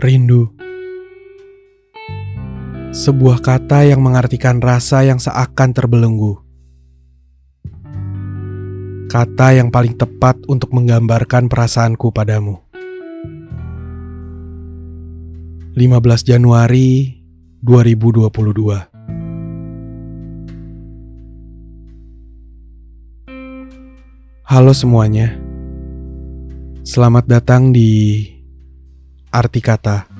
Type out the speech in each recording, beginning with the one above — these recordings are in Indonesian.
Rindu. Sebuah kata yang mengartikan rasa yang seakan terbelenggu. Kata yang paling tepat untuk menggambarkan perasaanku padamu. 15 Januari 2022 Halo semuanya. Selamat datang di Arti Kata.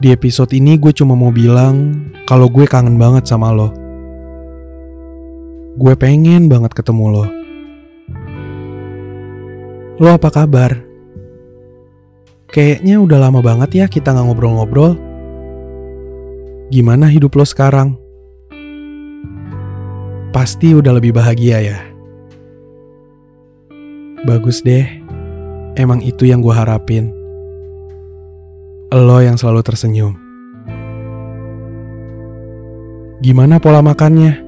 Di episode ini gue cuma mau bilang kalau gue kangen banget sama lo. Gue pengen banget ketemu lo. Lo apa kabar? Kayaknya udah lama banget ya kita nggak ngobrol-ngobrol. Gimana hidup lo sekarang? Pasti udah lebih bahagia ya. Bagus deh. Emang itu yang gue harapin. Lo yang selalu tersenyum. Gimana pola makannya?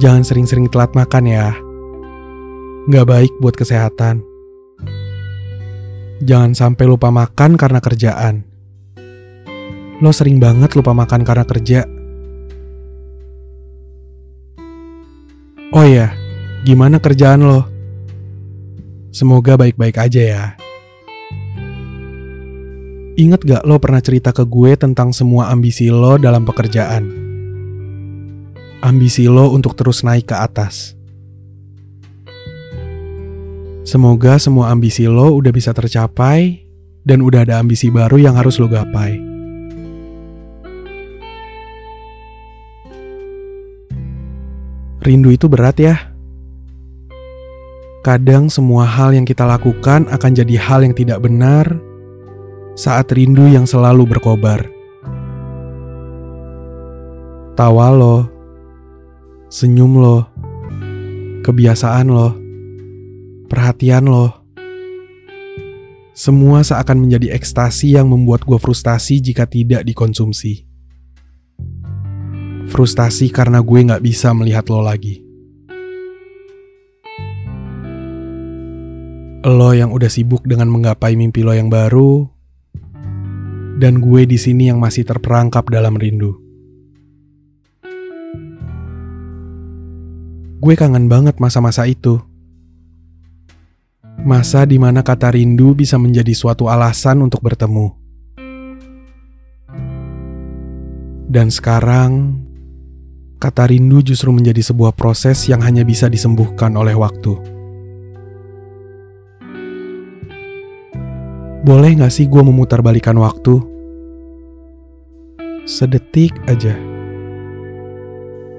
Jangan sering-sering telat makan ya. Gak baik buat kesehatan. Jangan sampai lupa makan karena kerjaan. Lo sering banget lupa makan karena kerja Oh ya, gimana kerjaan lo? Semoga baik-baik aja ya. Ingat gak lo pernah cerita ke gue tentang semua ambisi lo dalam pekerjaan? Ambisi lo untuk terus naik ke atas. Semoga semua ambisi lo udah bisa tercapai dan udah ada ambisi baru yang harus lo gapai. Rindu itu berat ya. Kadang semua hal yang kita lakukan akan jadi hal yang tidak benar saat rindu yang selalu berkobar. Tawa lo, senyum lo, kebiasaan lo, perhatian lo, semua seakan menjadi ekstasi yang membuat gue frustasi jika tidak dikonsumsi. Frustasi karena gue gak bisa melihat lo lagi. Lo yang udah sibuk dengan menggapai mimpi lo yang baru, dan gue di sini yang masih terperangkap dalam rindu. Gue kangen banget masa-masa itu. Masa di mana kata rindu bisa menjadi suatu alasan untuk bertemu. Dan sekarang kata rindu justru menjadi sebuah proses yang hanya bisa disembuhkan oleh waktu. Boleh gak sih gue memutarbalikan waktu? Sedetik aja.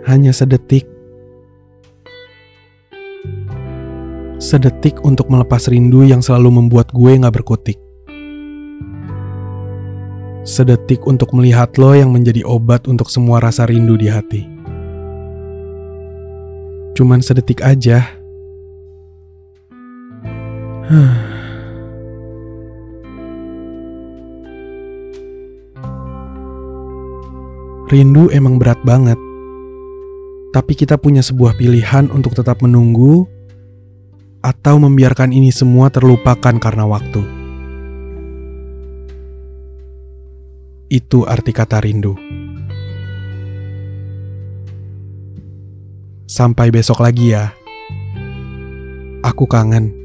Hanya sedetik. Sedetik untuk melepas rindu yang selalu membuat gue gak berkutik. Sedetik untuk melihat lo yang menjadi obat untuk semua rasa rindu di hati. Cuman sedetik aja. Rindu emang berat banget. Tapi kita punya sebuah pilihan untuk tetap menunggu atau membiarkan ini semua terlupakan karena waktu. Itu arti kata rindu. Sampai besok lagi ya. Aku kangen.